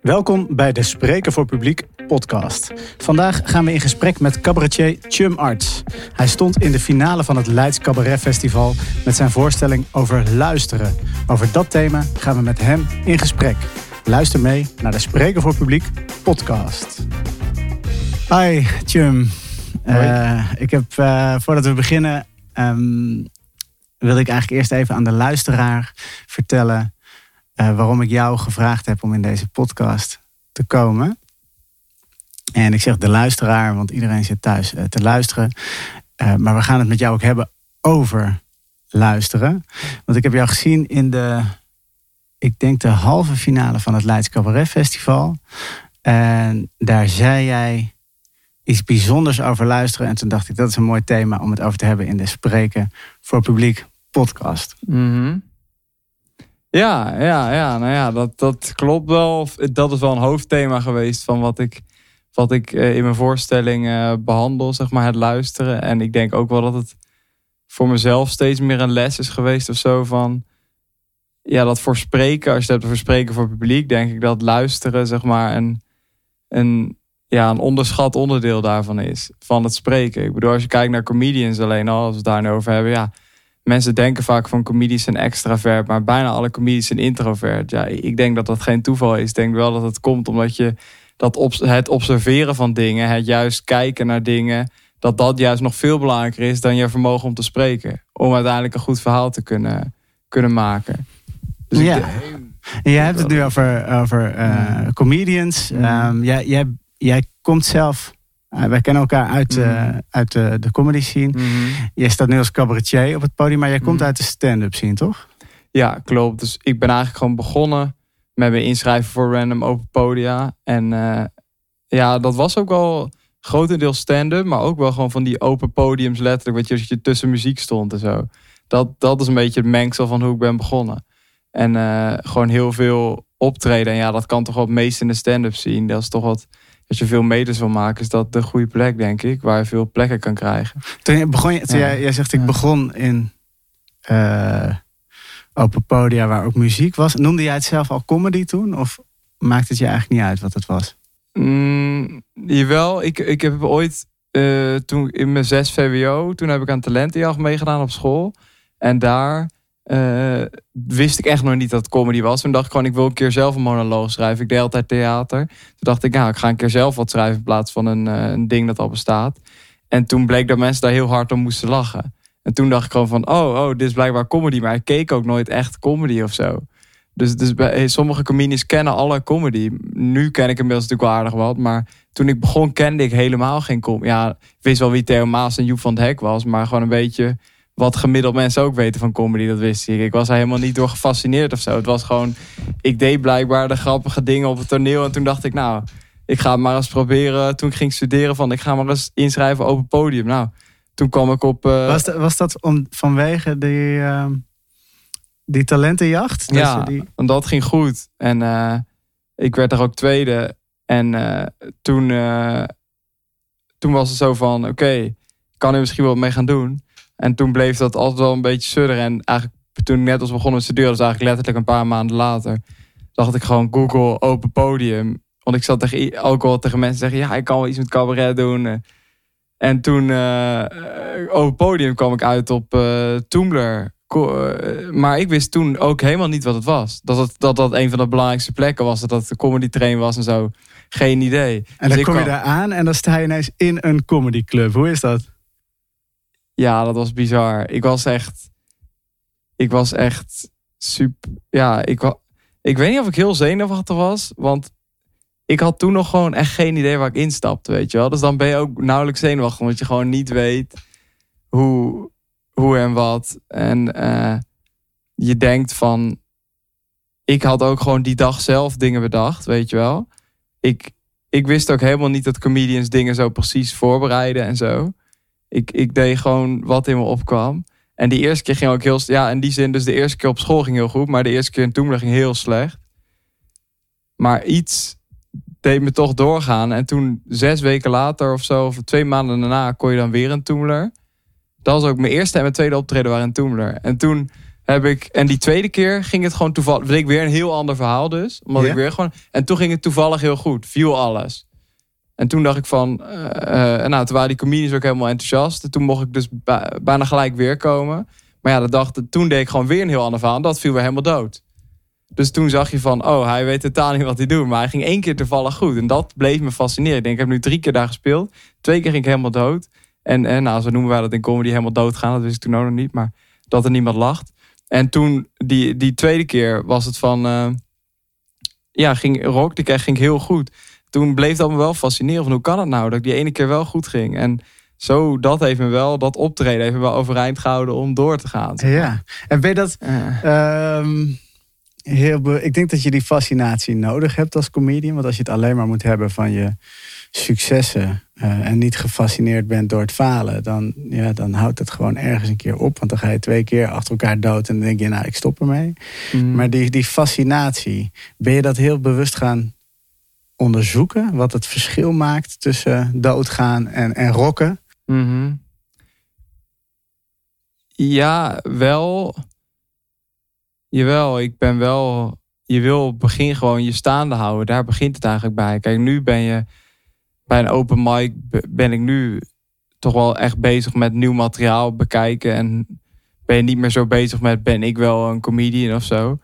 Welkom bij de Spreken voor Publiek podcast. Vandaag gaan we in gesprek met cabaretier Chum Arts. Hij stond in de finale van het Leids Cabaret Festival met zijn voorstelling over luisteren. Over dat thema gaan we met hem in gesprek. Luister mee naar de Spreken voor Publiek podcast. Hi Chum. Uh, ik heb uh, voordat we beginnen, um, wil ik eigenlijk eerst even aan de luisteraar vertellen uh, waarom ik jou gevraagd heb om in deze podcast te komen. En ik zeg de luisteraar, want iedereen zit thuis uh, te luisteren. Uh, maar we gaan het met jou ook hebben over luisteren. Want ik heb jou gezien in de, ik denk de halve finale van het Leids Cabaret Festival. En daar zei jij iets bijzonders over luisteren. En toen dacht ik, dat is een mooi thema om het over te hebben in de Spreken voor Publiek podcast. Mm. Ja, ja, ja, nou ja, dat, dat klopt wel. Dat is wel een hoofdthema geweest van wat ik, wat ik in mijn voorstelling uh, behandel, zeg maar, het luisteren. En ik denk ook wel dat het voor mezelf steeds meer een les is geweest of zo van... Ja, dat voor spreken, als je het hebt over spreken voor publiek, denk ik dat luisteren, zeg maar, een, een, ja, een onderschat onderdeel daarvan is. Van het spreken. Ik bedoel, als je kijkt naar comedians alleen al, als we het daar nu over hebben, ja mensen denken vaak van comedies zijn extravert, maar bijna alle comedies zijn introvert. Ja, ik denk dat dat geen toeval is. Ik denk wel dat het komt omdat je dat op, het observeren van dingen, het juist kijken naar dingen, dat dat juist nog veel belangrijker is dan je vermogen om te spreken. Om uiteindelijk een goed verhaal te kunnen, kunnen maken. Dus ja. Jij hebt het nu over, over uh, comedians. Um, jij, jij, jij komt zelf wij kennen elkaar uit, uh, uit de, de comedy scene. Mm -hmm. Je staat nu als cabaretier op het podium, maar jij komt uit de stand-up scene, toch? Ja, klopt. Dus ik ben eigenlijk gewoon begonnen met me inschrijven voor Random Open Podia. En uh, ja, dat was ook wel grotendeels stand-up, maar ook wel gewoon van die open podiums letterlijk, weet je, als je tussen muziek stond en zo. Dat, dat is een beetje het mengsel van hoe ik ben begonnen. En gewoon heel veel optreden. En ja, dat kan toch wel het meest in de stand-up zien. Dat is toch wat als je veel meters wil maken, is dat de goede plek, denk ik. Waar je veel plekken kan krijgen. Toen je begon, toen jij, jij zegt, ik begon in uh, open podia waar ook muziek was. Noemde jij het zelf al comedy toen? Of maakt het je eigenlijk niet uit wat het was? Mm, jawel, ik, ik heb ooit, uh, toen in mijn 6 VWO, toen heb ik aan talentenjacht meegedaan op school. En daar uh, wist ik echt nog niet dat comedy was. Toen dacht ik gewoon, ik wil een keer zelf een monoloog schrijven. Ik deed altijd theater. Toen dacht ik, nou, ik ga een keer zelf wat schrijven in plaats van een, uh, een ding dat al bestaat. En toen bleek dat mensen daar heel hard om moesten lachen. En toen dacht ik gewoon van, oh, oh, dit is blijkbaar comedy. Maar ik keek ook nooit echt comedy of zo. Dus, dus bij, sommige comedians kennen alle comedy. Nu ken ik inmiddels natuurlijk wel aardig wat. Maar toen ik begon kende ik helemaal geen comedy. Ja, ik wist wel wie Theo Maas en Joep van het Hek was. Maar gewoon een beetje wat gemiddeld mensen ook weten van comedy, dat wist ik. Ik was er helemaal niet door gefascineerd of zo. Het was gewoon, ik deed blijkbaar de grappige dingen op het toneel. En toen dacht ik, nou, ik ga maar eens proberen. Toen ik ging studeren van, ik ga maar eens inschrijven open podium. Nou, toen kwam ik op... Uh... Was, dat, was dat om, vanwege die, uh, die talentenjacht? Dat ja, die... en dat ging goed. En uh, ik werd er ook tweede. En toen, toen was het zo van, oké, okay, kan er misschien wat mee gaan doen. En toen bleef dat altijd wel een beetje sudderen. En eigenlijk toen ik net als begonnen met studeren, dus eigenlijk letterlijk een paar maanden later, dacht ik gewoon Google open podium. Want ik zat tegen, ook al tegen mensen zeggen, ja, ik kan wel iets met cabaret doen. En toen uh, open podium kwam ik uit op uh, Tumblr. Maar ik wist toen ook helemaal niet wat het was. Dat het, dat, dat een van de belangrijkste plekken was. Dat dat de comedy train was en zo. Geen idee. En dan dus kom je daar aan en dan sta je ineens in een comedy club. Hoe is dat? Ja, dat was bizar. Ik was echt. Ik was echt super. Ja, ik, ik weet niet of ik heel zenuwachtig was. Want ik had toen nog gewoon echt geen idee waar ik instapte, weet je wel. Dus dan ben je ook nauwelijks zenuwachtig. Omdat je gewoon niet weet hoe, hoe en wat. En uh, je denkt van. Ik had ook gewoon die dag zelf dingen bedacht, weet je wel. Ik, ik wist ook helemaal niet dat comedians dingen zo precies voorbereiden en zo. Ik, ik deed gewoon wat in me opkwam. En die eerste keer ging ook heel... Ja, in die zin, dus de eerste keer op school ging heel goed. Maar de eerste keer in Toemler ging heel slecht. Maar iets deed me toch doorgaan. En toen zes weken later of zo, of twee maanden daarna, kon je dan weer een Toemler. Dat was ook mijn eerste en mijn tweede optreden waren in Toemler. En toen heb ik. En die tweede keer ging het gewoon toevallig. Bleek weer een heel ander verhaal dus. Omdat ik weer gewoon. En toen ging het toevallig heel goed. Viel alles. En toen dacht ik van. eh, eh, nou, toen waren die comedians ook helemaal enthousiast. En toen mocht ik dus bijna gelijk weer komen. Maar ja, dat dacht, toen deed ik gewoon weer een heel ander verhaal. Dat viel weer helemaal dood. Dus toen zag je van, oh, hij weet totaal niet wat hij doet. Maar hij ging één keer toevallig goed. En dat bleef me fascineren. Ik denk, ik heb nu drie keer daar gespeeld. Twee keer ging ik helemaal dood. En, en nou, zo noemen wij dat in comedy helemaal doodgaan. Dat wist ik toen ook nog niet. Maar dat er niemand lacht. En toen, die, die tweede keer, was het van... eh, ja, ging rock, die keer ging heel goed. Toen bleef dat me wel fascineren. Van hoe kan het nou dat ik die ene keer wel goed ging? En zo, dat heeft me wel, dat optreden heeft me wel overeind gehouden om door te gaan. Ja. En ben je dat... Eh, Ehm, heel ik denk dat je die fascinatie nodig hebt als comedian. Want als je het alleen maar moet hebben van je successen eh, en niet gefascineerd bent door het falen, dan, ja, dan houdt het gewoon ergens een keer op. Want dan ga je twee keer achter elkaar dood en dan denk je, nou, ik stop ermee. mm. Maar die, die fascinatie, ben je dat heel bewust gaan onderzoeken? Wat het verschil maakt tussen doodgaan en, en rocken? Mhm. Ja, wel. Jawel, ik ben wel. Je wil op begin gewoon je staande houden. Daar begint het eigenlijk bij. Kijk, nu ben je bij een open mic. be- Ben ik nu toch wel echt bezig met nieuw materiaal bekijken. En ben je niet meer zo bezig met. Ben ik wel een comedian of zo.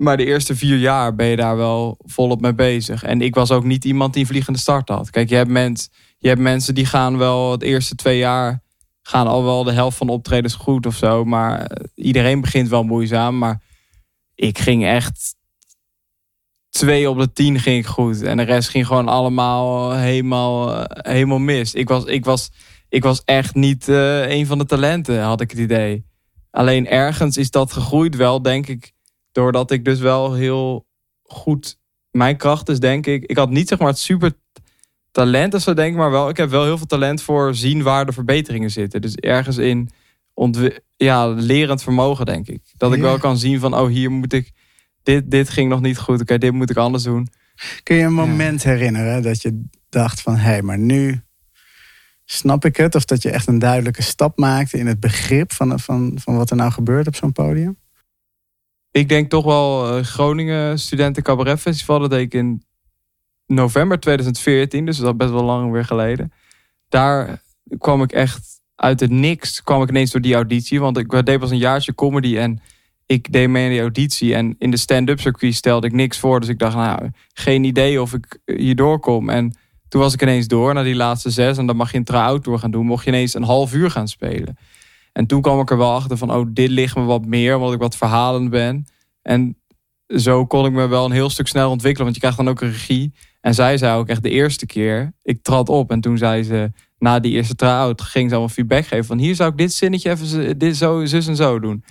Maar de eerste vier jaar ben je daar wel volop mee bezig. En ik was ook niet iemand die een vliegende start had. Kijk, je hebt, je hebt mensen die gaan wel het eerste twee jaar gaan al wel de helft van de optredens goed of zo. Maar eh, iedereen begint wel moeizaam. Maar ik ging echt twee op de tien ging ik goed. En de rest ging gewoon allemaal helemaal, eh, helemaal mis. Ik was, ik, was, ik was echt niet eh, een van de talenten, had ik het idee. Alleen ergens is dat gegroeid wel, denk ik. Doordat ik dus wel heel goed... Mijn kracht is denk ik... Ik had niet zeg maar het super talent of zo denk ik, maar wel, ik heb wel heel veel talent voor zien waar de verbeteringen zitten. Dus ergens in ja, lerend vermogen, denk ik. Dat ik Ja. wel kan zien van, oh, hier moet ik, dit, dit ging nog niet goed. Oké, dit moet ik anders doen. Kun je een moment herinneren dat je dacht van... hé, hey, maar nu snap ik het? Of dat je echt een duidelijke stap maakte in het begrip van, van, van wat er nou gebeurt op zo'n podium? Ik denk toch wel eh, Groningen Studenten Cabaret Festival. Dat deed ik in november 2014, dus dat is best wel lang weer geleden. Daar kwam ik echt uit het niks, kwam ik ineens door die auditie. Want ik deed pas een jaartje comedy en ik deed mee in die auditie. En in de stand-up circuit stelde ik niks voor. Dus ik dacht, nou, geen idee of ik hier doorkom. En toen was ik ineens door naar die laatste zes. En dan mag je een try-out door gaan doen. Mocht je ineens een half uur gaan spelen. En toen kwam ik er wel achter van, oh, dit ligt me wat meer. Omdat ik wat verhalend ben. En zo kon ik me wel een heel stuk sneller ontwikkelen. Want je krijgt dan ook een regie. En zij zei ook echt de eerste keer, ik trad op. En toen zei ze, na die eerste try-out, ging ze allemaal feedback geven. Van hier zou ik dit zinnetje even dit zo, zus en zo doen.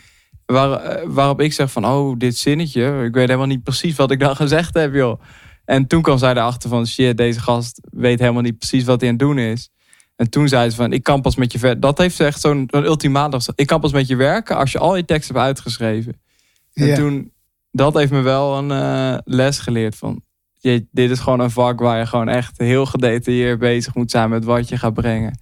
Waar, eh, waarop ik zeg van, oh, dit zinnetje. Ik weet helemaal niet precies wat ik dan gezegd heb, joh. En toen kwam zij erachter van, shit, deze gast weet helemaal niet precies wat hij aan het doen is. En toen zei ze van, ik kan pas met je ver. Dat heeft echt zo'n ultimatum. Ik kan pas met je werken als je al je tekst hebt uitgeschreven. En Ja. toen, dat heeft me wel een eh, les geleerd van, je, dit is gewoon een vak waar je gewoon echt heel gedetailleerd bezig moet zijn met wat je gaat brengen.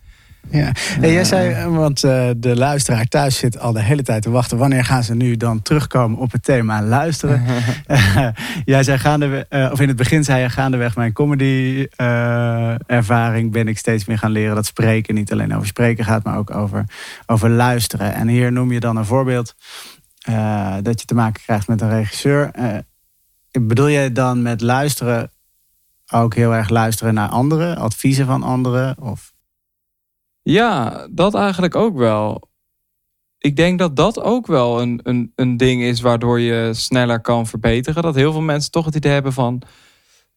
Ja. Hey, jij zei, eh, want eh, de luisteraar thuis zit al de hele tijd te wachten. Wanneer gaan ze nu dan terugkomen op het thema luisteren? jij zei gaandeweg, eh, of in het begin zei je gaandeweg mijn comedy eh, ervaring ben ik steeds meer gaan leren dat spreken niet alleen over spreken gaat, maar ook over, over luisteren. En hier noem je dan een voorbeeld eh, dat je te maken krijgt met een regisseur. Eh, bedoel jij dan met luisteren ook heel erg luisteren naar anderen, adviezen van anderen? Of Ja, dat eigenlijk ook wel. Ik denk dat dat ook wel een, een, een ding is waardoor je sneller kan verbeteren. Dat heel veel mensen toch het idee hebben van...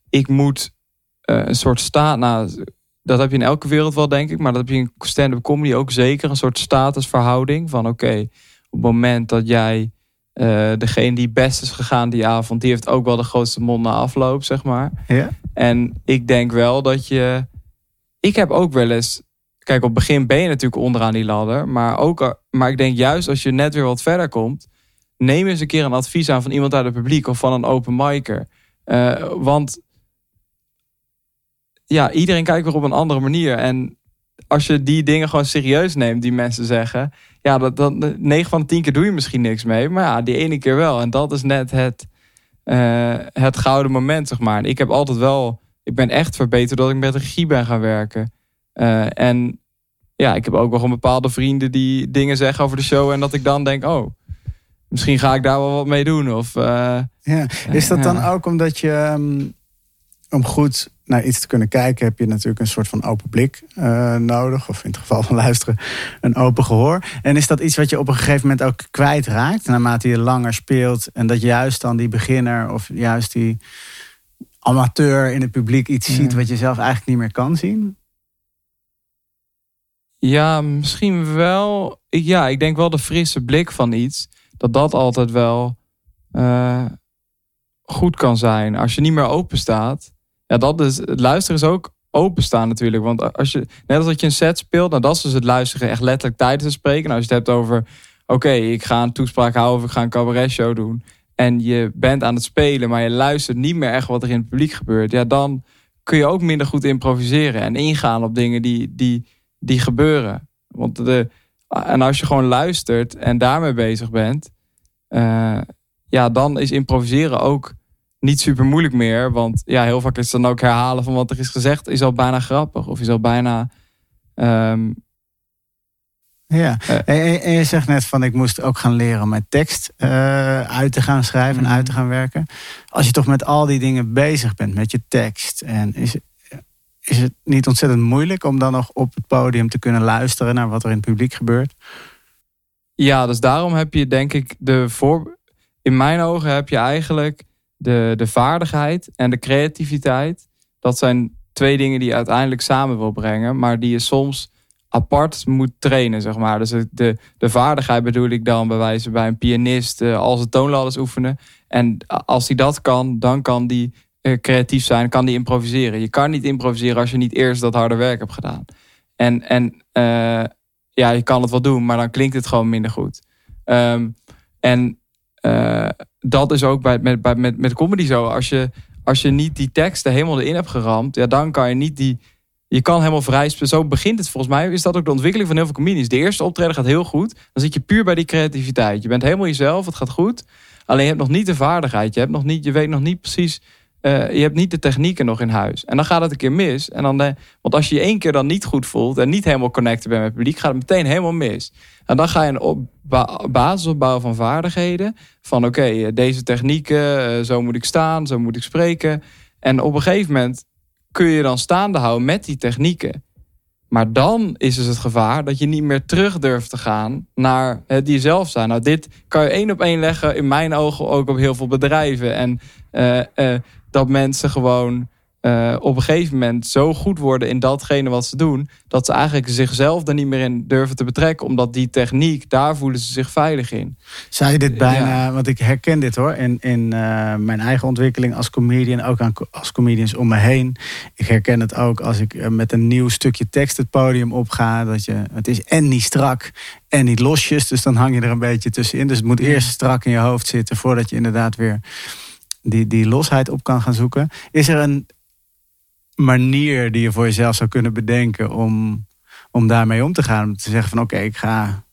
ik moet eh, een soort staat... Nou, dat heb je in elke wereld wel, denk ik. Maar dat heb je in stand-up comedy ook zeker. Een soort statusverhouding van oké... op het moment dat jij eh, degene die best is gegaan die avond... die heeft ook wel de grootste mond na afloop, zeg maar. ja? En ik denk wel dat je. Ik heb ook wel eens. Kijk, op het begin ben je natuurlijk onderaan die ladder. Maar, ook, maar ik denk juist als je net weer wat verder komt. Neem eens een keer een advies aan van iemand uit het publiek of van een open micer. Eh, want ja, iedereen kijkt weer op een andere manier. En als je die dingen gewoon serieus neemt, die mensen zeggen. Ja, dat, dat, 9 van de 10 keer doe je misschien niks mee. Maar ja, die ene keer wel. En dat is net het, uh, het gouden moment, zeg maar. Ik heb altijd wel. Ik ben echt verbeterd dat ik met regie ben gaan werken. Uh, en ja, ik heb ook wel een bepaalde vrienden die dingen zeggen over de show. En dat ik dan denk, oh, misschien ga ik daar wel wat mee doen. Of, uh, ja. Is dat dan ook omdat je, um, om goed naar iets te kunnen kijken, heb je natuurlijk een soort van open blik uh, nodig. Of in het geval van luisteren, een open gehoor. En is dat iets wat je op een gegeven moment ook kwijtraakt, naarmate je langer speelt? En dat juist dan die beginner of juist die amateur in het publiek iets ziet wat je zelf eigenlijk niet meer kan zien? Ja, misschien wel. Ja, ik denk wel de frisse blik van iets. Dat dat altijd wel uh, goed kan zijn. Als je niet meer open staat. Ja, dat het luisteren is ook openstaan natuurlijk. Want als je, net als dat je een set speelt, nou dat is dus het luisteren echt letterlijk tijdens het spreken. Nou, als je het hebt over, oké, ik ga een toespraak houden of ik ga een cabaret show doen. En je bent aan het spelen, maar je luistert niet meer echt wat er in het publiek gebeurt. Ja, dan kun je ook minder goed improviseren en ingaan op dingen die, die, die gebeuren. Want de, en als je gewoon luistert en daarmee bezig bent, uh, ja, dan is improviseren ook niet super moeilijk meer. Want ja, heel vaak is het dan ook herhalen van wat er is gezegd, is al bijna grappig. Of is al bijna. Um, ja, uh, en, je zegt net van ik moest ook gaan leren om mijn tekst uh, uit te gaan schrijven en uit te gaan werken. Als je toch met al die dingen bezig bent, met je tekst, en is, is het niet ontzettend moeilijk om dan nog op het podium te kunnen luisteren naar wat er in het publiek gebeurt? Ja, dus daarom heb je denk ik de voor. In mijn ogen heb je eigenlijk de, de vaardigheid en de creativiteit. Dat zijn twee dingen die je uiteindelijk samen wil brengen, maar die je soms apart moet trainen, zeg maar. Dus de, de vaardigheid bedoel ik dan bij wijze bij een pianist uh, als het toonladders oefenen. En als hij dat kan, dan kan die creatief zijn, kan die improviseren. Je kan niet improviseren als je niet eerst dat harde werk hebt gedaan. En, en uh, ja, je kan het wel doen, maar dan klinkt het gewoon minder goed. Um, en dat is ook bij, met, bij, met, met comedy zo. Als je, als je niet die teksten helemaal erin hebt geramd, ja, dan kan je niet die. Je kan helemaal vrij Zo begint het volgens mij. Is dat ook de ontwikkeling van heel veel comedians. De eerste optreden gaat heel goed. Dan zit je puur bij die creativiteit. Je bent helemaal jezelf. Het gaat goed. Alleen je hebt nog niet de vaardigheid. Je, hebt nog niet, je weet nog niet precies. Uh, je hebt niet de technieken nog in huis. En dan gaat het een keer mis. En dan de, want als je je één keer dan niet goed voelt. en niet helemaal connected bent met het publiek. gaat het meteen helemaal mis. En dan ga je een op, basis opbouwen van vaardigheden. Van oké, eh, deze technieken, eh, zo moet ik staan, zo moet ik spreken. En op een gegeven moment kun je dan staande houden met die technieken. Maar dan is dus het gevaar dat je niet meer terug durft te gaan naar het jezelf zijn. Nou, dit kan je één op één leggen, in mijn ogen ook op heel veel bedrijven. En dat mensen gewoon uh, op een gegeven moment zo goed worden in datgene wat ze doen, dat ze eigenlijk zichzelf er niet meer in durven te betrekken, omdat die techniek, daar voelen ze zich veilig in. Zou je dit bijna, want ik herken dit hoor, in, in uh, mijn eigen ontwikkeling als comedian, ook aan, als comedians om me heen. Ik herken het ook als ik eh, met een nieuw stukje tekst het podium opga, dat je, het is en niet strak en niet losjes, dus dan hang je er een beetje tussenin. Dus het moet eerst strak in je hoofd zitten voordat je inderdaad weer die, die losheid op kan gaan zoeken. Is er een manier die je voor jezelf zou kunnen bedenken om, om daarmee om te gaan? Om te zeggen van oké, ik ga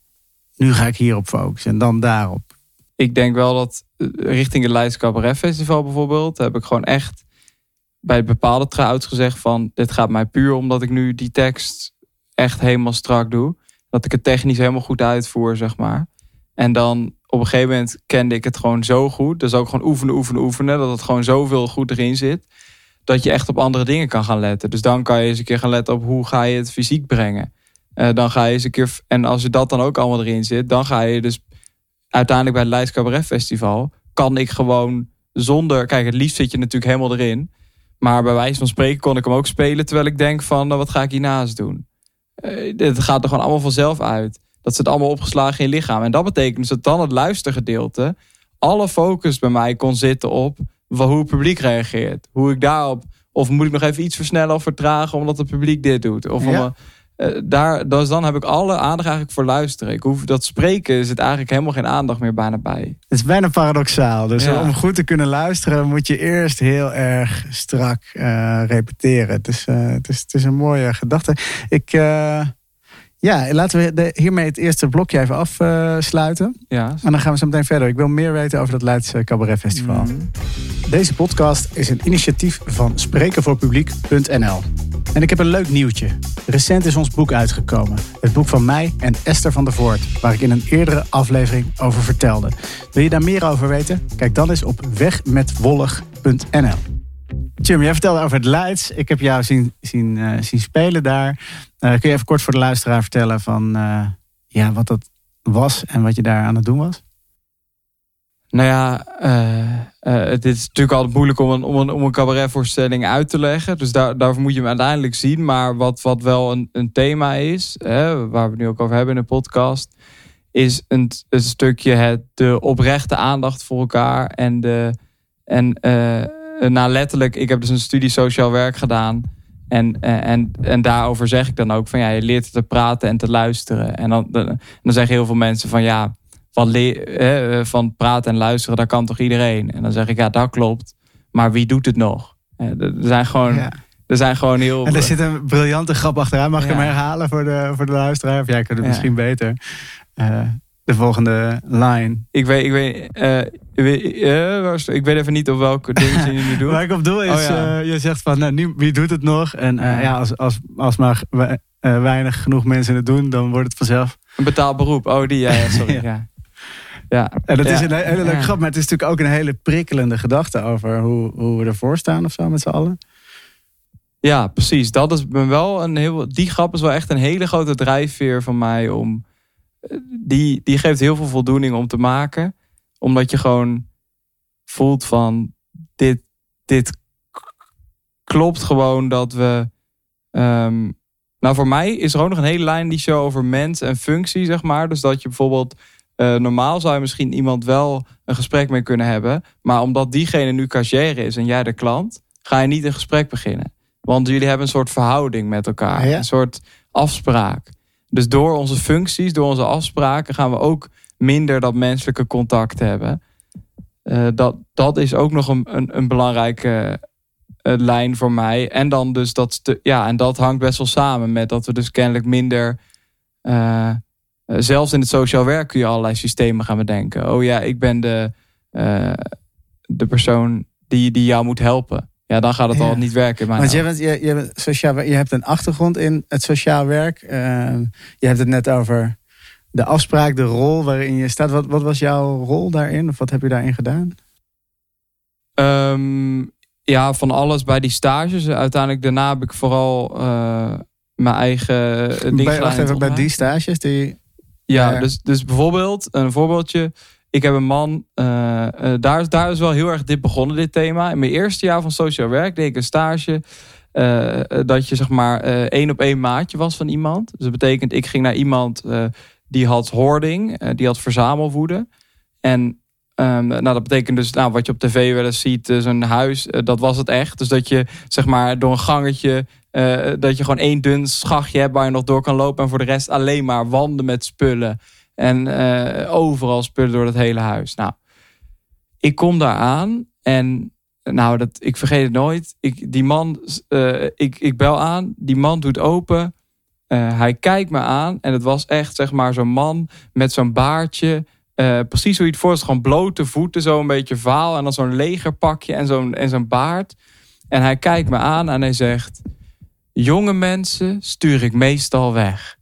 nu ga ik hierop focussen en dan daarop. Ik denk wel dat eh, richting het Leids Cabaret Festival bijvoorbeeld, heb ik gewoon echt bij bepaalde try gezegd van dit gaat mij puur omdat ik nu die tekst echt helemaal strak doe. Dat ik het technisch helemaal goed uitvoer, zeg maar. En dan op een gegeven moment kende ik het gewoon zo goed. Dus ook gewoon oefenen, oefenen, oefenen. Dat het gewoon zoveel goed erin zit dat je echt op andere dingen kan gaan letten. Dus dan kan je eens een keer gaan letten op hoe ga je het fysiek brengen. Uh, dan ga je eens een keer. En als je dat dan ook allemaal erin zit, dan ga je dus uiteindelijk bij het Leids Cabaret Festival. Kan ik gewoon zonder. Kijk, het liefst zit je natuurlijk helemaal erin. Maar bij wijze van spreken kon ik hem ook spelen. Terwijl ik denk van, nou, wat ga ik hiernaast doen? Uh, het gaat er gewoon allemaal vanzelf uit. Dat zit allemaal opgeslagen in je lichaam. En dat betekent dus dat dan het luistergedeelte. alle focus bij mij kon zitten op hoe het publiek reageert. Hoe ik daarop. Of moet ik nog even iets versnellen of vertragen omdat het publiek dit doet? Of eh, daar, dus dan heb ik alle aandacht eigenlijk voor luisteren. Ik hoef dat spreken, is het eigenlijk helemaal geen aandacht meer bijna bij. Het is bijna paradoxaal. Dus om goed te kunnen luisteren, moet je eerst heel erg strak uh, repeteren. Het is, uh, het, is, het is een mooie gedachte. Ik. Ja, laten we de, hiermee het eerste blokje even afsluiten. ja. En dan gaan we zo meteen verder. Ik wil meer weten over dat Leidse Cabaret Festival. Mm. Deze podcast is een initiatief van sprekenvoorpubliek.nl. En ik heb een leuk nieuwtje. Recent is ons boek uitgekomen. Het boek van mij en Esther van der Voort, waar ik in een eerdere aflevering over vertelde. Wil je daar meer over weten? Kijk dan eens op wegmetwollig.nl. Jij vertelde over het Leids. Ik heb jou zien, zien, uh, zien spelen daar. Uh, kun je even kort voor de luisteraar vertellen van uh, ja, wat dat was en wat je daar aan het doen was? Nou ja, het is natuurlijk altijd moeilijk om een, om een, om een cabaretvoorstelling uit te leggen. Dus daar, daarvoor moet je hem uiteindelijk zien. Maar wat, wat wel een, een thema is, hè, waar we het nu ook over hebben in de podcast, is een, een stukje het, de oprechte aandacht voor elkaar en de. En nou, letterlijk, ik heb dus een studie sociaal werk gedaan. En, eh, en, en daarover zeg ik dan ook van ja, je leert te praten en te luisteren. En dan, dan, zeggen heel veel mensen van ja, van, eh, van praten en luisteren, dat kan toch iedereen? En dan zeg ik ja, dat klopt. Maar wie doet het nog? er zijn gewoon. Er zijn gewoon heel. En er zit een briljante grap achteraan. Mag ik hem herhalen voor de, voor de luisteraar? Of jij kunt het misschien beter. Uh, de volgende line. Ik weet, ik weet, uh, ik weet even niet op welke dingen je nu doet. Waar ik op doe is, oh, ja. uh, je zegt van, nou, wie doet het nog? En uh, ja, als, als, als maar weinig genoeg mensen het doen, dan wordt het vanzelf. Een betaald beroep, oh die, ja, ja sorry. ja. ja. Ja. En dat is een hele leuke grap, maar het is natuurlijk ook een hele prikkelende gedachte over hoe, hoe we ervoor staan of zo met z'n allen. Ja, precies. Dat is wel een heel. Die grap is wel echt een hele grote drijfveer van mij om die, die geeft heel veel voldoening om te maken. Omdat je gewoon voelt van dit, dit klopt gewoon dat we. Um, nou, voor mij is er ook nog een hele lijn die show over mens en functie, zeg maar. Dus dat je bijvoorbeeld. Uh, normaal zou je misschien iemand wel een gesprek mee kunnen hebben. Maar omdat diegene nu cashier is en jij de klant, ga je niet een gesprek beginnen. Want jullie hebben een soort verhouding met elkaar. Een soort afspraak. Dus door onze functies, door onze afspraken, gaan we ook minder dat menselijke contact hebben. Uh, dat, dat is ook nog een, een, een belangrijke uh, lijn voor mij. En dan dus dat ja, en dat hangt best wel samen met dat we dus kennelijk minder. Uh, zelfs in het sociaal werk kun je allerlei systemen gaan bedenken. Oh ja, ik ben de, de persoon die, die jou moet helpen. Ja, dan gaat het al niet werken. Want je, bent, je, je, bent sociaal, je hebt een achtergrond in het sociaal werk. Uh, je hebt het net over de afspraak, de rol waarin je staat. Wat, wat was jouw rol daarin? Of wat heb je daarin gedaan? Um, ja, van alles bij die stages. Uiteindelijk daarna heb ik vooral uh, mijn eigen ding bij, Wacht even, bij die stages? Die, ja, dus, dus bijvoorbeeld, een voorbeeldje. Ik heb een man, uh, daar, daar is wel heel erg dit begonnen, dit thema. In mijn eerste jaar van sociaal werk deed ik een stage. Uh, dat je zeg maar één op één maatje was van iemand. Dus dat betekent, ik ging naar iemand die had hoarding, die had verzamelwoede. En um, nou, dat betekent dus, nou, wat je op tv wel eens ziet, zo'n huis, dat was het echt. Dus dat je zeg maar door een gangetje, dat je gewoon één dun schachtje hebt waar je nog door kan lopen. En voor de rest alleen maar wanden met spullen. En uh, overal spullen door het hele huis. Nou, ik kom daar aan en nou, dat, ik vergeet het nooit. Ik, die man, uh, ik, ik bel aan, die man doet open. Uh, hij kijkt me aan en het was echt zeg maar zo'n man met zo'n baardje. precies hoe je het voorstelt, gewoon blote voeten, zo een beetje vaal. En dan zo'n legerpakje en zo'n en zo'n baard. En hij kijkt me aan en hij zegt... Jonge mensen stuur ik meestal weg.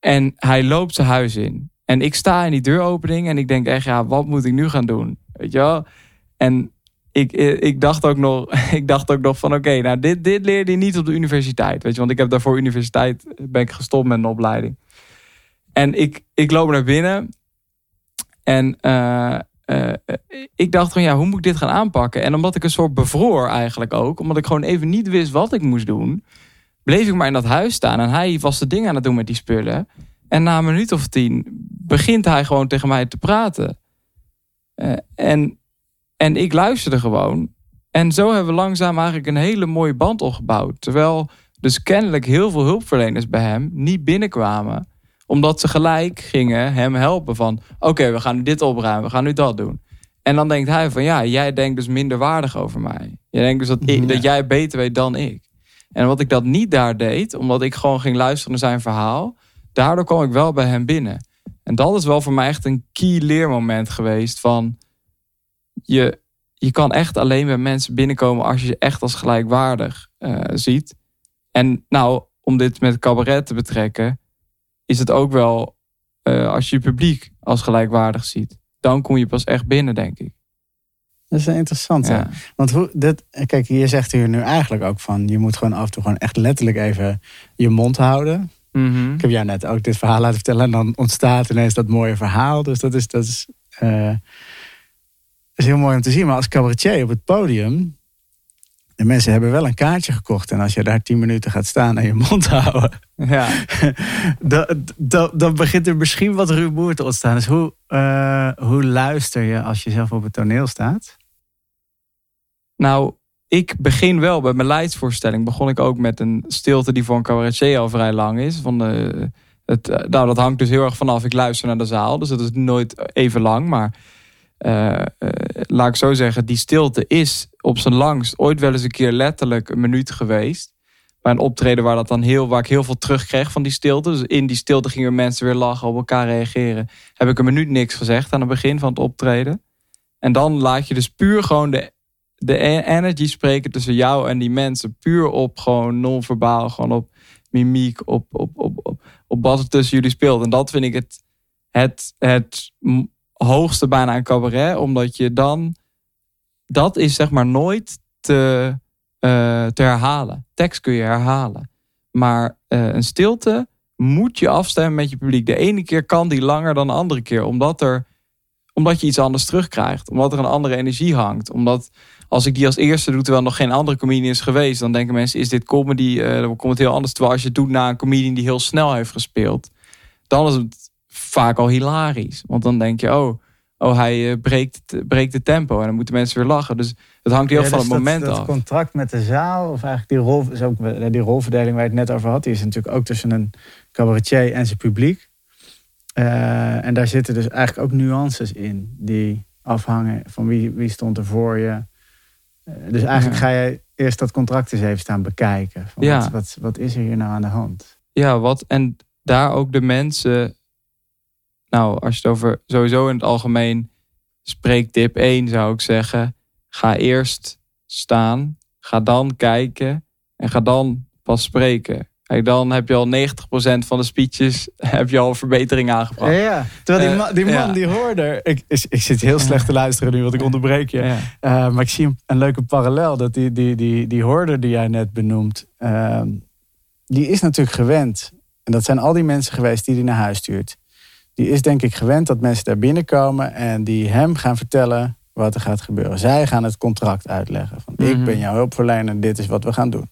En hij loopt zijn huis in. En ik sta in die deuropening en ik denk echt, ja, wat moet ik nu gaan doen? Weet je wel? En ik, ik, dacht, ook nog, ik dacht ook nog van, oké, nou, dit, dit leerde je niet op de universiteit. Weet je, want ik heb daarvoor universiteit, ben ik gestopt met een opleiding. En ik, ik loop naar binnen en uh, uh, ik dacht van, ja, hoe moet ik dit gaan aanpakken? En omdat ik een soort bevroor eigenlijk ook, omdat ik gewoon even niet wist wat ik moest doen bleef ik maar in dat huis staan. En hij was de dingen aan het doen met die spullen. En na een minuut of tien begint hij gewoon tegen mij te praten. Uh, en, en ik luisterde gewoon. En zo hebben we langzaam eigenlijk een hele mooie band opgebouwd. Terwijl Dus kennelijk heel veel hulpverleners bij hem niet binnenkwamen. Omdat ze gelijk gingen hem helpen van... oké, we gaan nu dit opruimen, we gaan nu dat doen. En dan denkt hij van ja, jij denkt dus minder waardig over mij. Je denkt dus dat, ik, dat jij beter weet dan ik. En wat ik dat niet daar deed, omdat ik gewoon ging luisteren naar zijn verhaal... daardoor kwam ik wel bij hem binnen. En dat is wel voor mij echt een key leermoment geweest van... je, je kan echt alleen bij mensen binnenkomen als je ze echt als gelijkwaardig uh, ziet. En nou, om dit met cabaret te betrekken, is het ook wel uh, als je je publiek als gelijkwaardig ziet. Dan kom je pas echt binnen, denk ik. Dat is interessant. Ja. Want hoe, dit, kijk, je zegt hier nu eigenlijk ook van... je moet gewoon af en toe gewoon echt letterlijk even je mond houden. Mm -hmm. Ik heb jou net ook dit verhaal laten vertellen... en dan ontstaat ineens dat mooie verhaal. Dus dat is, dat is, uh, is heel mooi om te zien. Maar als cabaretier op het podium de mensen hebben wel een kaartje gekocht. En als je daar tien minuten gaat staan en je mond houden. Ja. dan, dan, dan, begint er misschien wat rumoer te ontstaan. Dus hoe, uh, hoe luister je als je zelf op het toneel staat? Nou, ik begin wel bij mijn leidsvoorstelling. Begon ik ook met een stilte die voor een cabaretier al vrij lang is. Van de, het, nou, dat hangt dus heel erg vanaf. Ik luister naar de zaal. Dus dat is nooit even lang. Maar laat ik zo zeggen, die stilte is op zijn langst ooit wel eens een keer letterlijk een minuut geweest. Bij een optreden waar, dat dan heel, waar ik heel veel terugkreeg van die stilte. Dus in die stilte gingen mensen weer lachen, op elkaar reageren. Heb ik een minuut niks gezegd aan het begin van het optreden. En dan laat je dus puur gewoon de, de e-, energy spreken tussen jou en die mensen. Puur op gewoon non-verbaal, gewoon op mimiek, op, op, op, op, op wat er tussen jullie speelt. En dat vind ik het, het, het hoogste bijna een cabaret. Omdat je dan... Dat is zeg maar nooit te, uh, te herhalen. Tekst kun je herhalen. Maar uh, een stilte moet je afstemmen met je publiek. De ene keer kan die langer dan de andere keer. Omdat, er, omdat je iets anders terugkrijgt. Omdat er een andere energie hangt. Omdat als ik die als eerste doe terwijl nog geen andere comedian is geweest. Dan denken mensen is dit comedy. Uh, dan komt het heel anders. Terwijl als je het doet na een comedian die heel snel heeft gespeeld. Dan is het vaak al hilarisch. Want dan denk je, oh, oh hij uh, breekt, breekt de tempo. En dan moeten mensen weer lachen. Dus het hangt heel ja, van dus het moment dat, af. Dat contract met de zaal, of eigenlijk die, rol, is ook, die rolverdeling waar je het net over had... die is natuurlijk ook tussen een cabaretier en zijn publiek. Uh, en daar zitten dus eigenlijk ook nuances in... die afhangen van wie, wie stond er voor je. Uh, dus eigenlijk ja. ga je eerst dat contract eens even staan bekijken. Van ja. wat, wat, wat is er hier nou aan de hand? Ja, wat en daar ook de mensen nou, als je het over sowieso in het algemeen spreekt, tip 1 zou ik zeggen. Ga eerst staan, ga dan kijken en ga dan pas spreken. Kijk, dan heb je al 90% van de speeches heb je al verbetering aangebracht. Ja, ja. terwijl die, man, die, man, die hoorde... Ik, ik zit heel slecht te luisteren nu, want ik onderbreek je. Uh, maar ik zie een leuke parallel. Dat die, die, die, die hoorder die jij net benoemt... Uh, die is natuurlijk gewend. En dat zijn al die mensen geweest die hij naar huis stuurt die is denk ik gewend dat mensen daar binnenkomen en die hem gaan vertellen wat er gaat gebeuren. Zij gaan het contract uitleggen. Van, Ik mhm. ben jouw hulpverlener, dit is wat we gaan doen.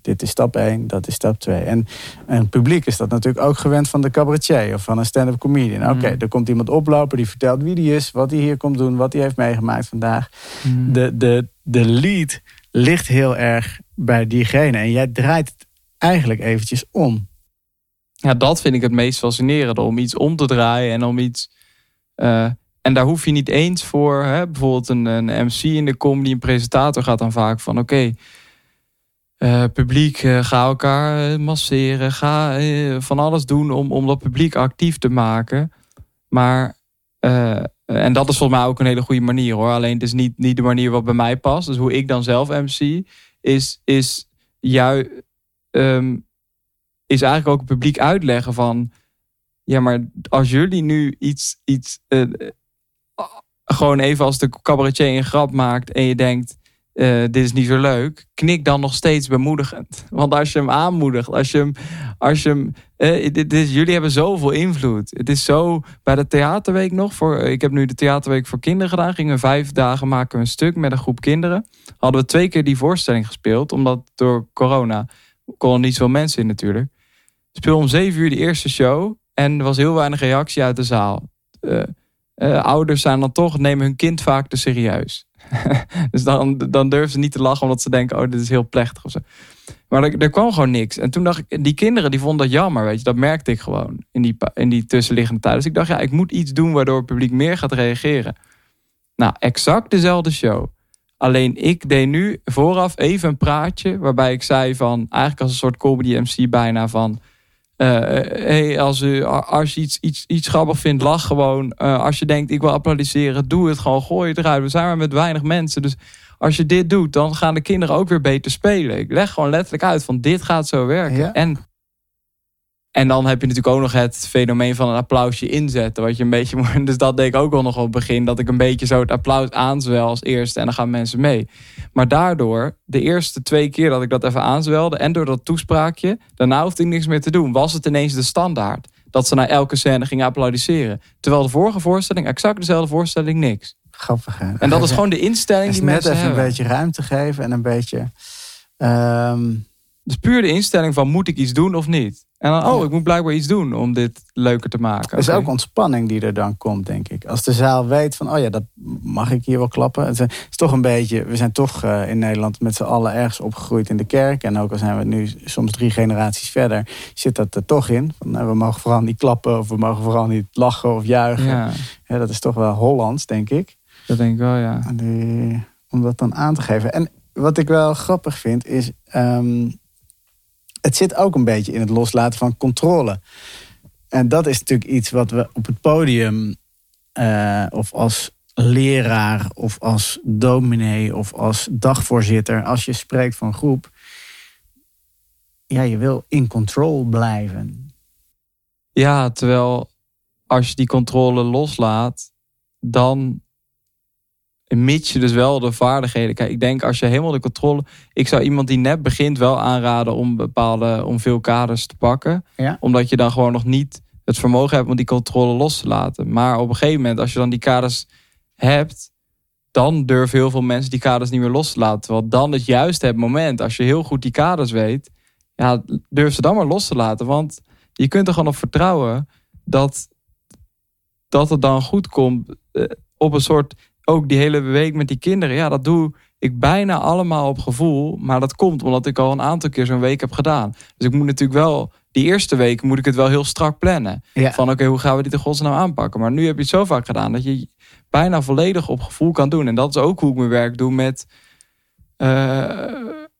Dit is stap 1, dat is stap 2. En, en publiek is dat natuurlijk ook gewend van de cabaretier of van een stand-up comedian. Oké, okay, mhm. er komt iemand oplopen die vertelt wie die is, wat hij hier komt doen, wat hij heeft meegemaakt vandaag. Mhm. De, de, de lead ligt heel erg bij diegene. En jij draait het eigenlijk eventjes om ja, dat vind ik het meest fascinerende. Om iets om te draaien en om iets. Uh, en daar hoef je niet eens voor. Hè? Bijvoorbeeld een, een MC in de comedy, een presentator gaat dan vaak van: oké, uh, publiek, uh, ga elkaar masseren, ga van alles doen om, om dat publiek actief te maken. Maar, en dat is volgens mij ook een hele goede manier hoor. Alleen het is niet, niet de manier wat bij mij past. Dus hoe ik dan zelf MC, is, is juist. Um, is eigenlijk ook het publiek uitleggen van... Ja, maar als jullie nu iets... iets uh, gewoon even als de cabaretier een grap maakt en je denkt... Uh, dit is niet zo leuk, knik dan nog steeds bemoedigend. Want als je hem aanmoedigt, als je hem. Als je hem dit, jullie hebben zoveel invloed. Het is zo. Bij de theaterweek nog. Voor, ik heb nu de theaterweek voor kinderen gedaan. Gingen we vijf dagen maken een stuk met een groep kinderen. Hadden we twee keer die voorstelling gespeeld, omdat door corona konden niet zoveel mensen in natuurlijk. Speel om zeven uur de eerste show. En er was heel weinig reactie uit de zaal. Uh, uh, ouders zijn dan toch, nemen hun kind vaak te serieus. dus dan, dan durven ze niet te lachen omdat ze denken, oh dit is heel plechtig of zo. Maar er, er kwam gewoon niks. En toen dacht ik, die kinderen die vonden dat jammer, weet je. Dat merkte ik gewoon in die, in die tussenliggende tijd. Dus ik dacht, ja, ik moet iets doen waardoor het publiek meer gaat reageren. Nou, exact dezelfde show. Alleen ik deed nu vooraf even een praatje waarbij ik zei van, eigenlijk als een soort comedy MC bijna van, eh, hey, als, u, als je iets, iets, iets grappig vindt, lach gewoon. Eh, als je denkt, ik wil applaudisseren, doe het gewoon, gooi het eruit. We zijn maar met weinig mensen, dus als je dit doet, dan gaan de kinderen ook weer beter spelen. Ik leg gewoon letterlijk uit van, dit gaat zo werken. Ja. En, en dan heb je natuurlijk ook nog het fenomeen van een applausje inzetten. Wat je een beetje moet. Dus dat deed ik ook wel nog op het begin. Dat ik een beetje zo het applaus aanzwel als eerste. En dan gaan mensen mee. Maar daardoor, de eerste twee keer dat ik dat even aanzwelde. En door dat toespraakje. Daarna hoefde ik niks meer te doen. Was het ineens de standaard. Dat ze naar elke scène gingen applaudisseren. Terwijl de vorige voorstelling, exact dezelfde voorstelling, niks. Grappig. Hè? En dat is gewoon de instelling die net mensen even hebben. een beetje ruimte geven en een beetje. ehm, Dus puur de instelling van moet ik iets doen of niet? En dan, oh, ik moet blijkbaar iets doen om dit leuker te maken. Er is ook ontspanning die er dan komt, denk ik. Als de zaal weet van, oh ja, dat mag ik hier wel klappen. Het is toch een beetje, we zijn toch eh, in Nederland met z'n allen ergens opgegroeid in de kerk. En ook al zijn we nu soms drie generaties verder, zit dat er toch in. Van, nou, we mogen vooral niet klappen of we mogen vooral niet lachen of juichen. Ja, Ja, dat is toch wel Hollands, denk ik. dat denk ik wel, ja. Die- om dat dan aan te geven. En wat ik wel grappig vind is. ehm, het zit ook een beetje in het loslaten van controle. En dat is natuurlijk iets wat we op het podium. eh, of als leraar of als dominee of als dagvoorzitter. als je spreekt van groep. ja, je wil in control blijven. Ja, terwijl als je die controle loslaat, dan mits je dus wel de vaardigheden. Kijk, ik denk als je helemaal de controle. Ik zou iemand die net begint wel aanraden om bepaalde, om veel kaders te pakken. Ja. Omdat je dan gewoon nog niet het vermogen hebt om die controle los te laten. Maar op een gegeven moment, als je dan die kaders hebt, dan durven heel veel mensen die kaders niet meer los te laten. Terwijl dan is juist het moment, als je heel goed die kaders weet, ja, durf ze dan maar los te laten. Want je kunt er gewoon op vertrouwen dat, dat het dan goed komt. eh, op een soort, ook die hele week met die kinderen. Ja, dat doe ik bijna allemaal op gevoel. Maar dat komt omdat ik al een aantal keer zo'n week heb gedaan. Dus ik moet natuurlijk wel, die eerste week moet ik het wel heel strak plannen. Ja. Van oké, hoe gaan we dit in godsnaam aanpakken? Maar nu heb je het zo vaak gedaan dat je bijna volledig op gevoel kan doen. En dat is ook hoe ik mijn werk doe met... eh,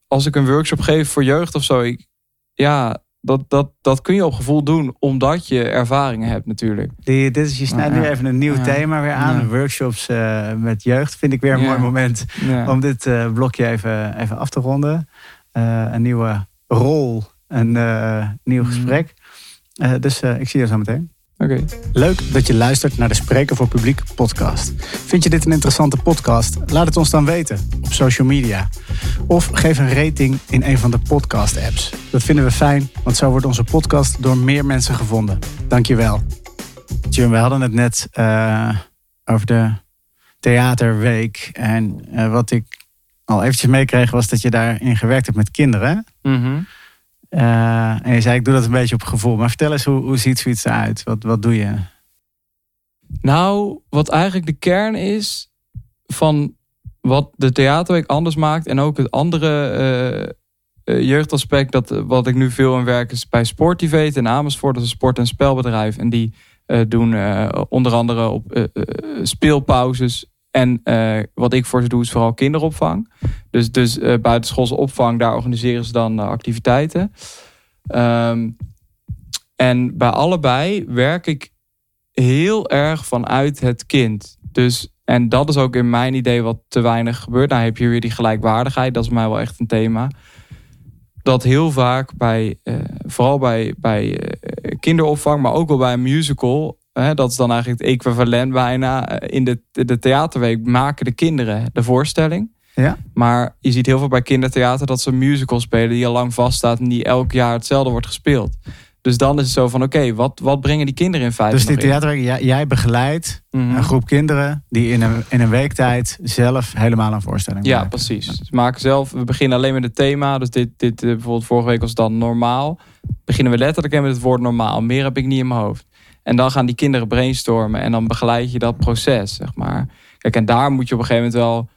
als ik een workshop geef voor jeugd of zo. Ik, ja, dat, dat, dat kun je op gevoel doen omdat je ervaringen hebt natuurlijk. Die, dit is, je snijdt Ja. nu even een nieuw Ja. thema weer aan. Ja. Workshops eh, met jeugd. Vind ik weer een Ja. mooi moment Ja. om dit eh, blokje even, even af te ronden. Eh, een nieuwe rol, een eh, nieuw Mhm. gesprek. Eh, dus eh, ik zie je zo meteen. Leuk dat je luistert naar de Spreken voor Publiek podcast. Vind je dit een interessante podcast? Laat het ons dan weten op social media. Of geef een rating in een van de podcast apps. Dat vinden we fijn, want zo wordt onze podcast door meer mensen gevonden. Dankjewel. Jim, we hadden het net eh, over de theaterweek. En eh, wat ik al eventjes meekreeg was dat je daarin gewerkt hebt met kinderen. Mhm. Eh, en je zei, ik doe dat een beetje op gevoel. Maar vertel eens, hoe, hoe ziet zoiets eruit? Wat, wat doe je? Nou, wat eigenlijk de kern is van wat de theaterweek anders maakt en ook het andere eh, eh, jeugdaspect dat eh, wat ik nu veel aan werk is bij Sportivate in Amersfoort, dat is een sport- en spelbedrijf en die eh, doen eh, onder andere op eh, eh, speelpauzes en eh, wat ik voor ze doe is vooral kinderopvang. Dus, dus eh, buitenschoolse opvang, daar organiseren ze dan eh, activiteiten. Ehm, en bij allebei werk ik heel erg vanuit het kind. Dus, en dat is ook in mijn idee wat te weinig gebeurt. Nou heb je weer die gelijkwaardigheid, dat is mij wel echt een thema. Dat heel vaak bij, vooral bij, bij kinderopvang, maar ook wel bij een musical, hè, dat is dan eigenlijk het equivalent bijna. eh, in de, de theaterweek maken de kinderen de voorstelling. Ja. Maar je ziet heel veel bij kindertheater dat ze een musical spelen die al lang vaststaat en die elk jaar hetzelfde wordt gespeeld. Dus dan is het zo van, oké, wat, wat brengen die kinderen in feite Dus die theaterweek, jij, jij begeleidt Mhm. een groep kinderen die in een, in een week tijd zelf helemaal een voorstelling Ja, maken. precies. Dus we maken zelf, we beginnen alleen met het thema. Dus dit, dit eh, bijvoorbeeld vorige week was dan normaal. Beginnen we letterlijk met het woord normaal. Meer heb ik niet in mijn hoofd. En dan gaan die kinderen brainstormen en dan begeleid je dat proces, zeg maar. Kijk, en daar moet je op een gegeven moment wel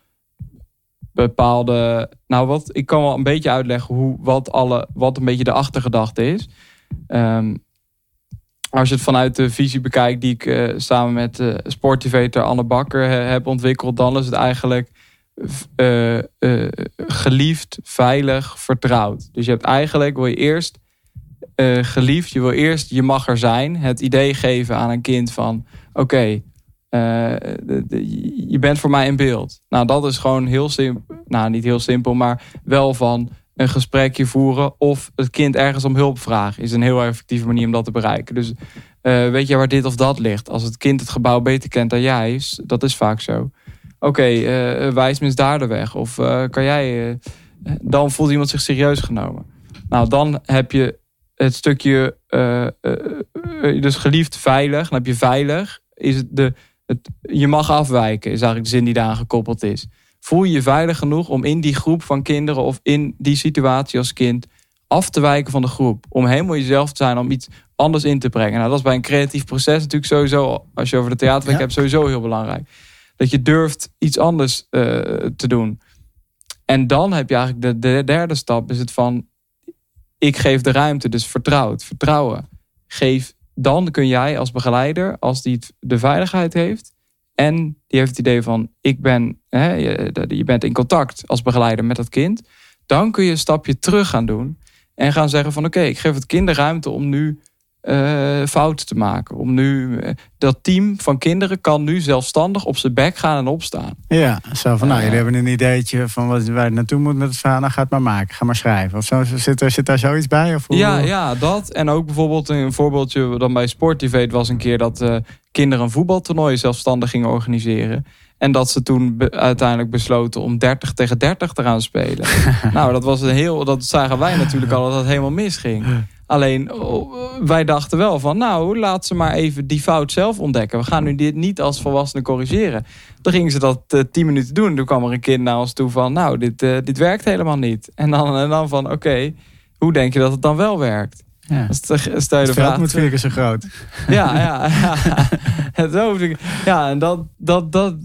bepaalde. Nou, wat ik kan wel een beetje uitleggen hoe wat alle wat een beetje de achtergedachte is. Ehm, als je het vanuit de visie bekijkt die ik uh, samen met uh, sporttivator Anne Bakker heb ontwikkeld, dan is het eigenlijk geliefd, veilig, vertrouwd. Dus je hebt eigenlijk, wil je eerst geliefd, je wil eerst, je mag er zijn. Het idee geven aan een kind van, oké, je bent voor mij in beeld. Nou, dat is gewoon heel simpel, nou niet heel simpel, maar wel van een gesprekje voeren of het kind ergens om hulp vragen. Is een heel effectieve manier om dat te bereiken. Dus uh, weet je waar dit of dat ligt? Als het kind het gebouw beter kent dan jij, is, dat is vaak zo. Oké, okay, wijs me daar de weg. Of kan jij... dan voelt iemand zich serieus genomen. Nou, dan heb je het stukje... dus geliefd veilig. Dan heb je veilig. Is het de, het, je mag afwijken, is eigenlijk de zin die daar gekoppeld is voel je je veilig genoeg om in die groep van kinderen of in die situatie als kind af te wijken van de groep. Om helemaal jezelf te zijn, om iets anders in te brengen. Nou, dat is bij een creatief proces natuurlijk sowieso, als je over de theaterwerk hebt, sowieso heel belangrijk. Dat je durft iets anders uh, te doen. En dan heb je eigenlijk de, de derde stap, is het van, ik geef de ruimte, dus vertrouwd, vertrouwen. Geef, dan kun jij als begeleider, als die de veiligheid heeft, en die heeft het idee van, ik ben, hè, je, bent in contact als begeleider met dat kind. Dan kun je een stapje terug gaan doen. En gaan zeggen van, oké, ik geef het kind de ruimte om nu uh, fouten te maken. Om nu, uh, dat team van kinderen kan nu zelfstandig op zijn bek gaan en opstaan. Ja, zo van, nou, jullie hebben een ideetje van wat, waar je naartoe moet met het verhaal. Nou, ga het maar maken, ga maar schrijven. Of zo, zit, er, zit daar zoiets bij? Of hoe? Ja, ja, dat. En ook bijvoorbeeld een voorbeeldje dan bij Sportivate was een keer dat kinderen een voetbaltoernooi zelfstandig gingen organiseren. En dat ze toen uiteindelijk besloten om 30 tegen 30 te gaan spelen. nou, dat was een heel. Dat zagen wij natuurlijk al dat het helemaal misging. Alleen oh, wij dachten wel van, nou, laat ze maar even die fout zelf ontdekken. We gaan nu dit niet als volwassenen corrigeren. Toen gingen ze dat uh, tien minuten doen. Toen kwam er een kind naar ons toe van, nou, dit, uh, dit werkt helemaal niet. En dan, en dan van, oké, hoe denk je dat het dan wel werkt? Ja. Stel je de vraag. moet vier keer zo groot. Ja, ja, ja. Zo, ja en dat, dat, dat,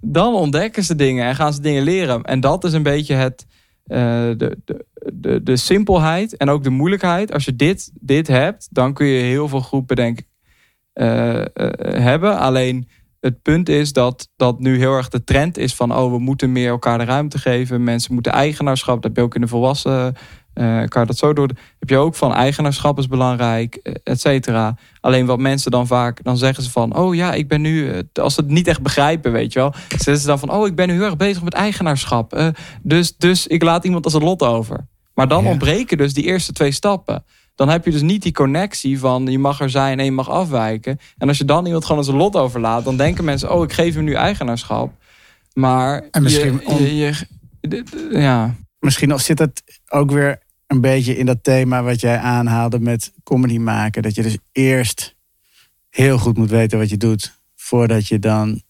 dan ontdekken ze dingen en gaan ze dingen leren. En dat is een beetje het, uh, de, de, de, de simpelheid en ook de moeilijkheid. Als je dit, dit hebt, dan kun je heel veel groepen denk ik uh, uh, hebben. Alleen het punt is dat dat nu heel erg de trend is van... oh, we moeten meer elkaar de ruimte geven. Mensen moeten eigenaarschap. Dat heb je ook in de volwassen uh, kan dat zo door. Heb je ook van eigenaarschap is belangrijk, et cetera. Alleen wat mensen dan vaak, dan zeggen ze van, oh ja, ik ben nu, als ze het niet echt begrijpen, weet je wel, zeggen ze dan van, oh, ik ben nu heel erg bezig met eigenaarschap. Dus, dus ik laat iemand als een lot over. Maar dan ontbreken dus die eerste twee stappen. Dan heb je dus niet die connectie van je mag er zijn en je mag afwijken. En als je dan iemand gewoon als een lot overlaat, dan denken mensen, oh, ik geef hem nu eigenaarschap. Maar en misschien je, je, ja. Misschien zit het ook weer een beetje in dat thema wat jij aanhaalde met comedy maken. Dat je dus eerst heel goed moet weten wat je doet. Voordat je dan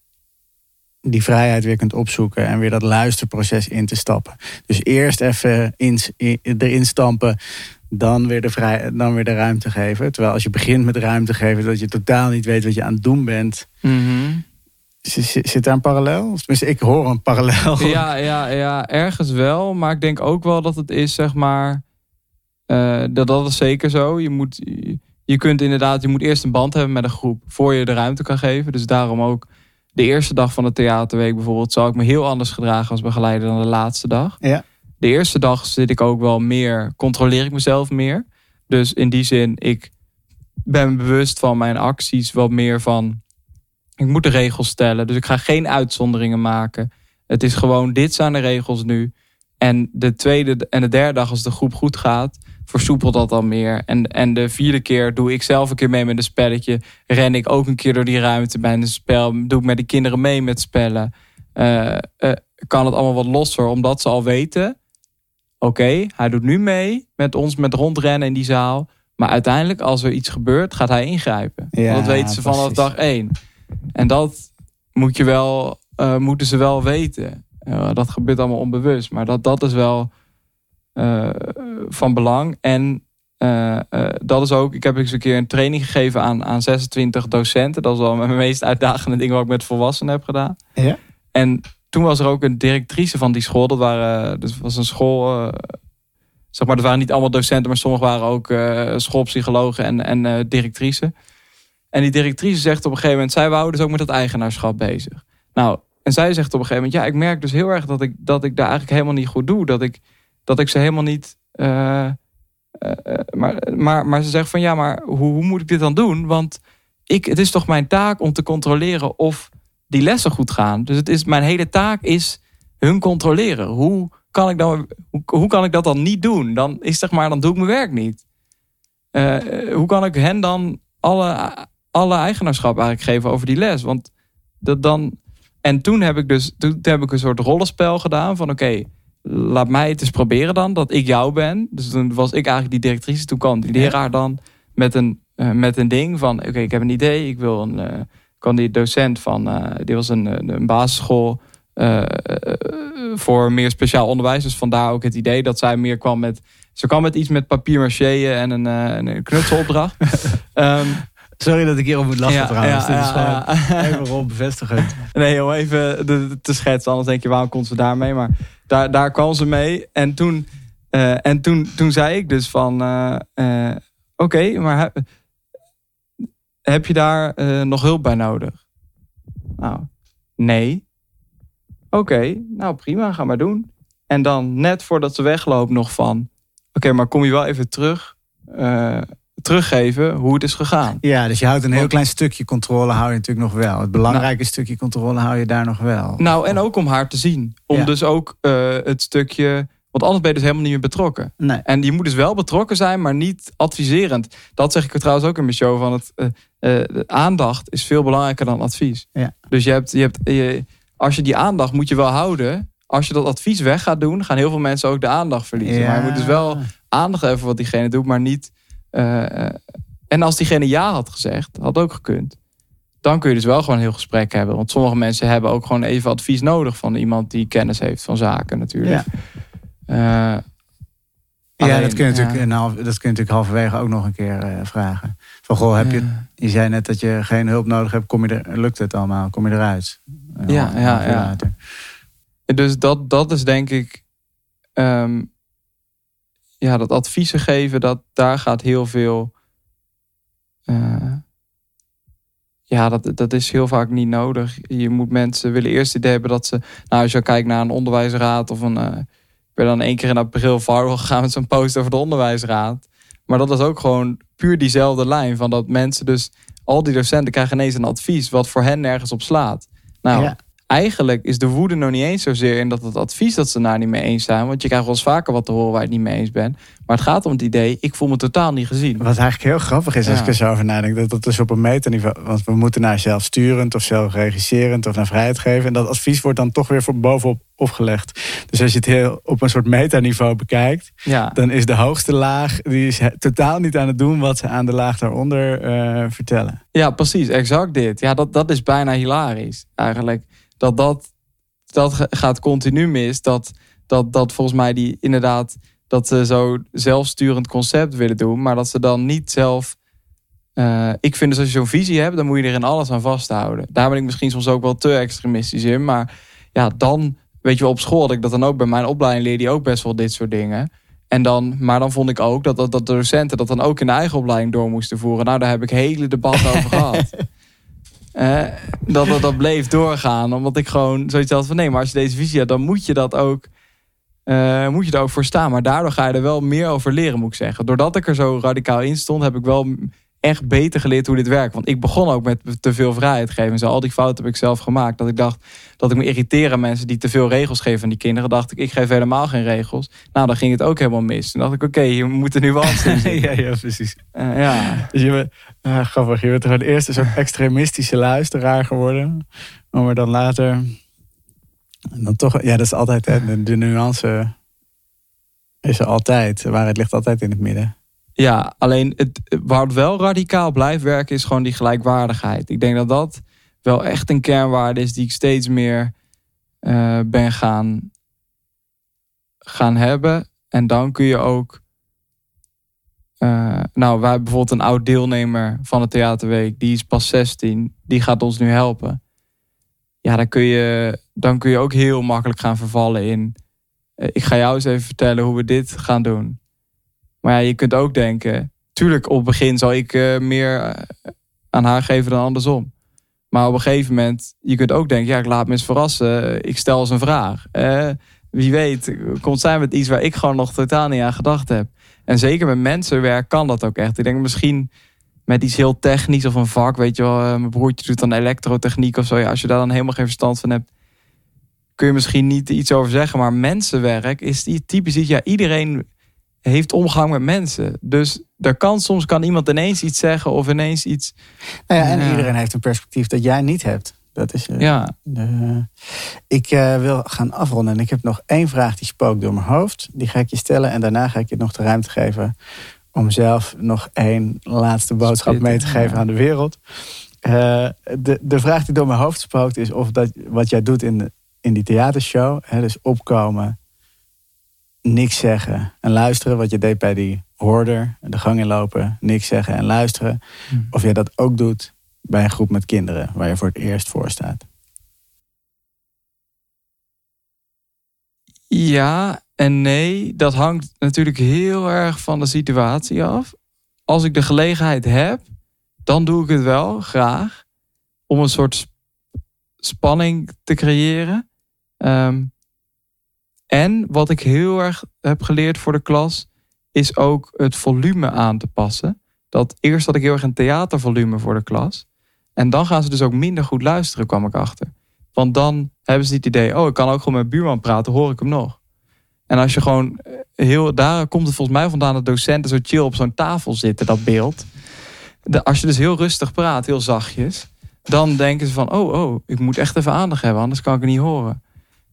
die vrijheid weer kunt opzoeken en weer dat luisterproces in te stappen. Dus eerst even in, erin stampen, dan weer, de vrij, dan weer de ruimte geven. Terwijl als je begint met ruimte geven, dat je totaal niet weet wat je aan het doen bent. Mm Zit daar een parallel? Tenminste, ik hoor een parallel. Ja, ja, ja, ergens wel. Maar ik denk ook wel dat het is, zeg maar... Uh, dat, dat is zeker zo. Je, moet, je kunt inderdaad, je moet eerst een band hebben met een groep... voor je de ruimte kan geven. Dus daarom ook de eerste dag van de theaterweek bijvoorbeeld... zal ik me heel anders gedragen als begeleider dan de laatste dag. Ja. De eerste dag zit ik ook wel meer... controleer ik mezelf meer. Dus in die zin, ik ben bewust van mijn acties... wat meer van ik moet de regels stellen. Dus ik ga geen uitzonderingen maken. Het is gewoon, dit zijn de regels nu. En de tweede en de derde dag, als de groep goed gaat, versoepelt dat dan meer. En, en de vierde keer doe ik zelf een keer mee met een spelletje. Ren ik ook een keer door die ruimte bij een spel. Doe ik met de kinderen mee met spellen. Uh, kan het allemaal wat losser, omdat ze al weten. Oké, hij doet nu mee met ons met rondrennen in die zaal. Maar uiteindelijk, als er iets gebeurt, gaat hij ingrijpen. Ja, dat weten ze vanaf dag één. En dat moet je wel, uh, moeten ze wel weten. Uh, dat gebeurt allemaal onbewust. Maar dat, dat is wel uh, van belang. En dat is ook, ik heb eens een keer een training gegeven aan, aan 26 docenten. Dat is wel mijn meest uitdagende ding wat ik met volwassenen heb gedaan. Ja? En toen was er ook een directrice van die school. Dat waren, dus was een school. Zeg maar, dat waren niet allemaal docenten, maar sommigen waren ook uh, schoolpsychologen en, en uh, directrice. En die directrice zegt op een gegeven moment, zij wouden dus ook met dat eigenaarschap bezig. Nou, en zij zegt op een gegeven moment, ja, ik merk dus heel erg dat ik, dat ik daar eigenlijk helemaal niet goed doe. Dat ik, dat ik ze helemaal niet. maar, maar, maar ze zegt van ja, maar hoe, hoe moet ik dit dan doen? Want ik, het is toch mijn taak om te controleren of die lessen goed gaan. Dus het is, mijn hele taak is hun controleren. Hoe kan ik, dan, hoe, kan ik dat dan niet doen? Dan, is zeg maar, dan doe ik mijn werk niet. Hoe kan ik hen dan alle, alle eigenaarschap eigenlijk geven over die les? Want dat dan. En toen heb ik dus toen heb ik een soort rollenspel gedaan van oké, laat mij het eens proberen dan dat ik jou ben. Dus toen was ik eigenlijk die directrice. Toen kwam die leraar dan met een, uh, met een ding van oké, ik heb een idee, ik wil een. Uh, kwam die docent van, uh, die was een, een basisschool voor meer speciaal onderwijs. Dus vandaar ook het idee dat zij meer kwam met, ze kwam met iets met papier en een, een knutselopdracht. um, Sorry dat ik hierop moet lachen ja, trouwens. Ja, Dit is gewoon even rond bevestigen. Nee om even te schetsen. Anders denk je, waarom komt ze daarmee? Maar daar, daar kwam ze mee. En toen, uh, en toen, toen zei ik dus van... Uh, uh, Oké, okay, maar heb je daar nog hulp bij nodig? Nou, nee. Oké, nou prima, ga maar doen. En dan net voordat ze wegloopt nog van... Oké, maar kom je wel even terug... Teruggeven hoe het is gegaan. Ja, dus je houdt een heel klein stukje controle hou je natuurlijk nog wel. Het belangrijke nou, stukje controle hou je daar nog wel. Nou, en ook om haar te zien. Om ja. dus ook uh, het stukje want anders ben je dus helemaal niet meer betrokken. Nee. En je moet dus wel betrokken zijn, maar niet adviserend. Dat zeg ik er trouwens ook in mijn show. Van het, uh, uh, aandacht is veel belangrijker dan advies. Ja. Dus je hebt, je hebt, je, als je die aandacht moet je wel houden. Als je dat advies weg gaat doen, gaan heel veel mensen ook de aandacht verliezen. Ja. Maar je moet dus wel aandacht hebben voor wat diegene doet, maar niet. Uh, en als diegene ja had gezegd, had ook gekund. Dan kun je dus wel gewoon een heel gesprek hebben. Want sommige mensen hebben ook gewoon even advies nodig van iemand die kennis heeft van zaken natuurlijk. Ja. Uh, ja, dat kun, je natuurlijk, dat kun je natuurlijk halverwege ook nog een keer uh, vragen. Van goh, heb je, je zei net dat je geen hulp nodig hebt, kom je er, lukt het allemaal? Kom je eruit? Ja, ja, ja. Dus dat, dat is denk ik, um, ja, dat adviezen geven, dat, daar gaat heel veel, uh, ja, dat, dat is heel vaak niet nodig. Je moet mensen willen eerst het idee hebben dat ze, nou, als je kijkt naar een onderwijsraad of een ben dan één keer in april viral gegaan met zo'n post over de onderwijsraad. Maar dat is ook gewoon puur diezelfde lijn. Van dat mensen dus, al die docenten krijgen ineens een advies wat voor hen nergens op slaat. Nou, ja eigenlijk is de woede nog niet eens zozeer in dat het advies dat ze daar niet mee eens zijn. Want je krijgt wel eens vaker wat te horen waar je het niet mee eens bent. Maar het gaat om het idee, ik voel me totaal niet gezien. Wat eigenlijk heel grappig is als ik er zo over nadenk. Dat dat dus op een meterniveau. Want we moeten naar zelfsturend of zelfregisserend of naar vrijheid geven. En dat advies wordt dan toch weer voor bovenop opgelegd. Dus als je het heel op een soort metaniveau bekijkt. Ja. Dan is de hoogste laag, die is totaal niet aan het doen wat ze aan de laag daaronder uh, vertellen. Ja, precies. Exact dit. Ja, dat, dat is bijna hilarisch eigenlijk dat dat, dat gaat continu mis. Dat, dat, dat volgens mij die inderdaad dat ze zo zelfsturend concept willen doen, maar dat ze dan niet zelf. Uh, ik vind dus als je zo'n visie hebt, dan moet je er in alles aan vasthouden. Daar ben ik misschien soms ook wel te extremistisch in. Maar ja, dan, weet je wel, op school had ik dat dan ook bij mijn opleiding leerde die ook best wel dit soort dingen. En dan, maar dan vond ik ook dat, dat, dat de docenten dat dan ook in de eigen opleiding door moesten voeren. Nou, daar heb ik hele debatten over gehad. Dat, dat dat bleef doorgaan. Omdat ik gewoon zoiets had van nee, maar als je deze visie hebt, dan moet je dat ook. Uh, moet je er ook voor staan. Maar daardoor ga je er wel meer over leren, moet ik zeggen. Doordat ik er zo radicaal in stond, heb ik wel echt beter geleerd hoe dit werkt. Want ik begon ook met te veel vrijheid geven. En zo, al die fouten heb ik zelf gemaakt. Dat ik dacht dat ik me irriteerde aan mensen die te veel regels geven aan die kinderen. Dacht ik, ik geef helemaal geen regels. Nou, dan ging het ook helemaal mis. Toen dacht ik, oké, okay, je moet er nu wel ja, ja, precies. Uh, ja. Dus je bent, uh, grappig, je bent gewoon eerst een soort extremistische luisteraar geworden. Maar dan later... En dan toch, ja, dat is altijd de, de nuance is er altijd. De waarheid ligt altijd in het midden. Ja, alleen het, waar het wel radicaal blijft werken is gewoon die gelijkwaardigheid. Ik denk dat dat wel echt een kernwaarde is die ik steeds meer uh, ben gaan, gaan hebben. En dan kun je ook. Uh, nou, wij hebben bijvoorbeeld een oud deelnemer van de Theaterweek, die is pas 16, die gaat ons nu helpen. Ja, dan kun je. dan kun je ook heel makkelijk gaan vervallen in. eh, Ik ga jou eens even vertellen hoe we dit gaan doen. Maar ja, je kunt ook denken. Tuurlijk, op het begin zal ik eh, meer eh, aan haar geven dan andersom. Maar op een gegeven moment, je kunt ook denken, ja, ik laat me eens verrassen. Ik stel eens een vraag. Eh, wie weet, komt zij met iets waar ik gewoon nog totaal niet aan gedacht heb. En zeker met mensenwerk kan dat ook echt. Ik denk misschien met iets heel technisch of een vak, weet je wel. Mijn broertje doet dan elektrotechniek of zo. Ja, als je daar dan helemaal geen verstand van hebt, kun je misschien niet iets over zeggen. Maar mensenwerk is typisch iets, ja, iedereen heeft omgang met mensen. Dus er kan soms kan iemand ineens iets zeggen of ineens iets. Nou ja, en Ja. iedereen heeft een perspectief dat jij niet hebt. Dat is, eh, Ja, ik eh, wil gaan afronden en ik heb nog één vraag die spookt door mijn hoofd. Die ga ik je stellen en daarna ga ik je nog de ruimte geven om zelf nog één laatste boodschap Spitten, mee te geven ja. aan de wereld. Eh, de, de vraag die door mijn hoofd spookt is of dat, wat jij doet in, de, in die theatershow, hè, dus opkomen, niks zeggen en luisteren, wat je deed bij die hoorder, de gang inlopen, niks zeggen en luisteren. Hm. Of jij dat ook doet bij een groep met kinderen waar je voor het eerst voor staat. Ja en nee, dat hangt natuurlijk heel erg van de situatie af. Als ik de gelegenheid heb, dan doe ik het wel graag. Om een soort sp- spanning te creëren. Ehm, en wat ik heel erg heb geleerd voor de klas, is ook het volume aan te passen. Dat eerst had ik heel erg een theatervolume voor de klas. En dan gaan ze dus ook minder goed luisteren, kwam ik achter. Want dan hebben ze het idee, oh, ik kan ook gewoon met buurman praten, hoor ik hem nog. En als je gewoon eh, heel, daar komt het volgens mij vandaan dat docenten zo chill op zo'n tafel zitten, dat beeld. Als je dus heel rustig praat, heel zachtjes, dan denken ze van, oh, oh, ik moet echt even aandacht hebben, anders kan ik het niet horen.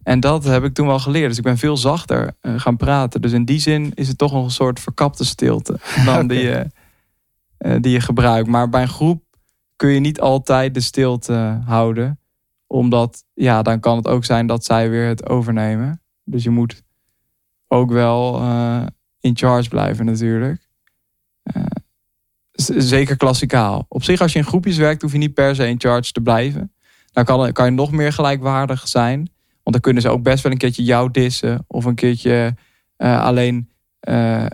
En dat heb ik toen wel geleerd. Dus ik ben veel zachter eh, gaan praten. Dus in die zin is het toch nog een soort verkapte stilte dan die, je, eh, die je gebruikt. Maar bij een groep kun je niet altijd de stilte houden omdat, ja, dan kan het ook zijn dat zij weer het overnemen. Dus je moet ook wel eh, in charge blijven natuurlijk. Eh, zeker klassikaal. Op zich, als je in groepjes werkt, hoef je niet per se in charge te blijven. Dan kan, kan je nog meer gelijkwaardig zijn. Want dan kunnen ze ook best wel een keertje jou dissen. Of een keertje eh, alleen... eh,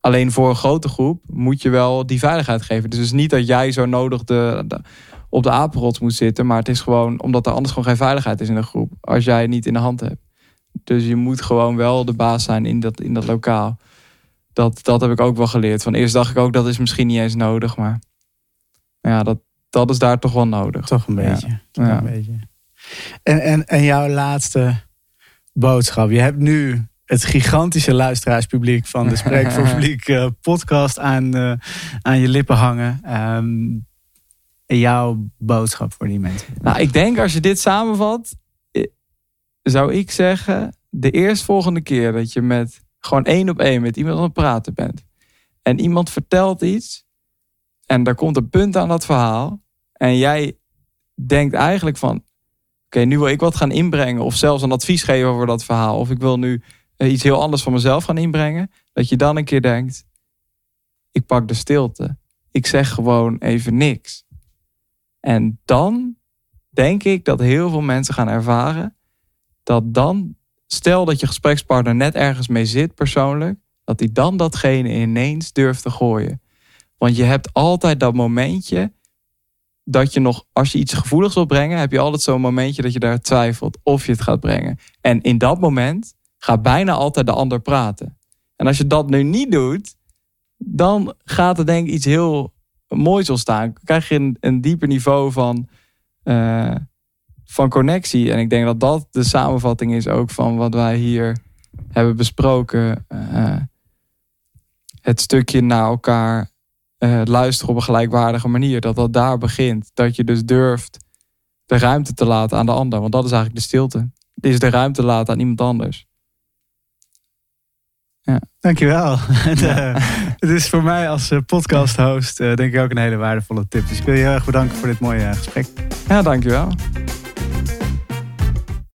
alleen voor een grote groep moet je wel die veiligheid geven. Dus het is niet dat jij zo nodig de, de- op de apenrots moet zitten. Maar het is gewoon omdat er anders gewoon geen veiligheid is in een groep. Als jij het niet in de hand hebt. Dus je moet gewoon wel de baas zijn in dat, in dat lokaal. Dat, dat heb ik ook wel geleerd. Van eerst dacht ik ook dat is misschien niet eens nodig. Maar ja, dat, dat is daar toch wel nodig. Toch een Ja. beetje. Ja. een beetje. En, en, en jouw laatste boodschap. Je hebt nu het gigantische luisteraarspubliek van de Spreek voor Publiek eh, podcast aan, eh, aan je lippen hangen. Ehm, jouw boodschap voor die mensen. Nou, ik denk als je dit samenvat, eh, zou ik zeggen, de eerstvolgende keer dat je met gewoon één op één met iemand aan het praten bent en iemand vertelt iets en daar komt een punt aan dat verhaal en jij denkt eigenlijk van, oké, nu wil ik wat gaan inbrengen of zelfs een advies geven over dat verhaal of ik wil nu eh, iets heel anders van mezelf gaan inbrengen, dat je dan een keer denkt, ik pak de stilte. Ik zeg gewoon even niks. En dan denk ik dat heel veel mensen gaan ervaren dat dan, stel dat je gesprekspartner net ergens mee zit persoonlijk, dat hij dan datgene ineens durft te gooien. Want je hebt altijd dat momentje dat je nog, als je iets gevoeligs wil brengen, heb je altijd zo'n momentje dat je daar twijfelt of je het gaat brengen. En in dat moment gaat bijna altijd de ander praten. En als je dat nu niet doet, dan gaat er denk ik iets heel moois ontstaan. Dan krijg je een, een dieper niveau van, eh, van connectie. En ik denk dat dat de samenvatting is ook van wat wij hier hebben besproken. Eh, het stukje naar elkaar eh, luisteren op een gelijkwaardige manier. Dat dat daar begint. Dat je dus durft de ruimte te laten aan de ander. Want dat is eigenlijk de stilte. Het is de ruimte laten aan iemand anders. Dankjewel. En, eh, het is voor mij als eh, podcast-host eh, denk ik ook een hele waardevolle tip. Dus ik wil je heel erg bedanken voor dit mooie gesprek. Ja, dankjewel.